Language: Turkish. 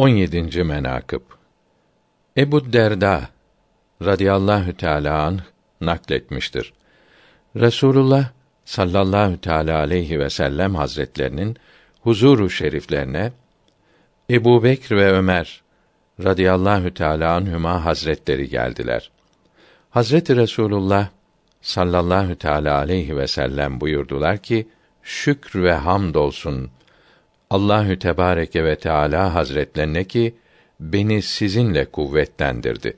17. menakıb Ebu Derda radıyallahu teala anh nakletmiştir. Resulullah sallallahu teala aleyhi ve sellem hazretlerinin huzuru şeriflerine Ebu Bekr ve Ömer radıyallahu teala anhüma hazretleri geldiler. Hazreti Resulullah sallallahu teala aleyhi ve sellem buyurdular ki şükr ve hamd olsun Allahü Tebareke ve Teala Hazretlerine ki beni sizinle kuvvetlendirdi.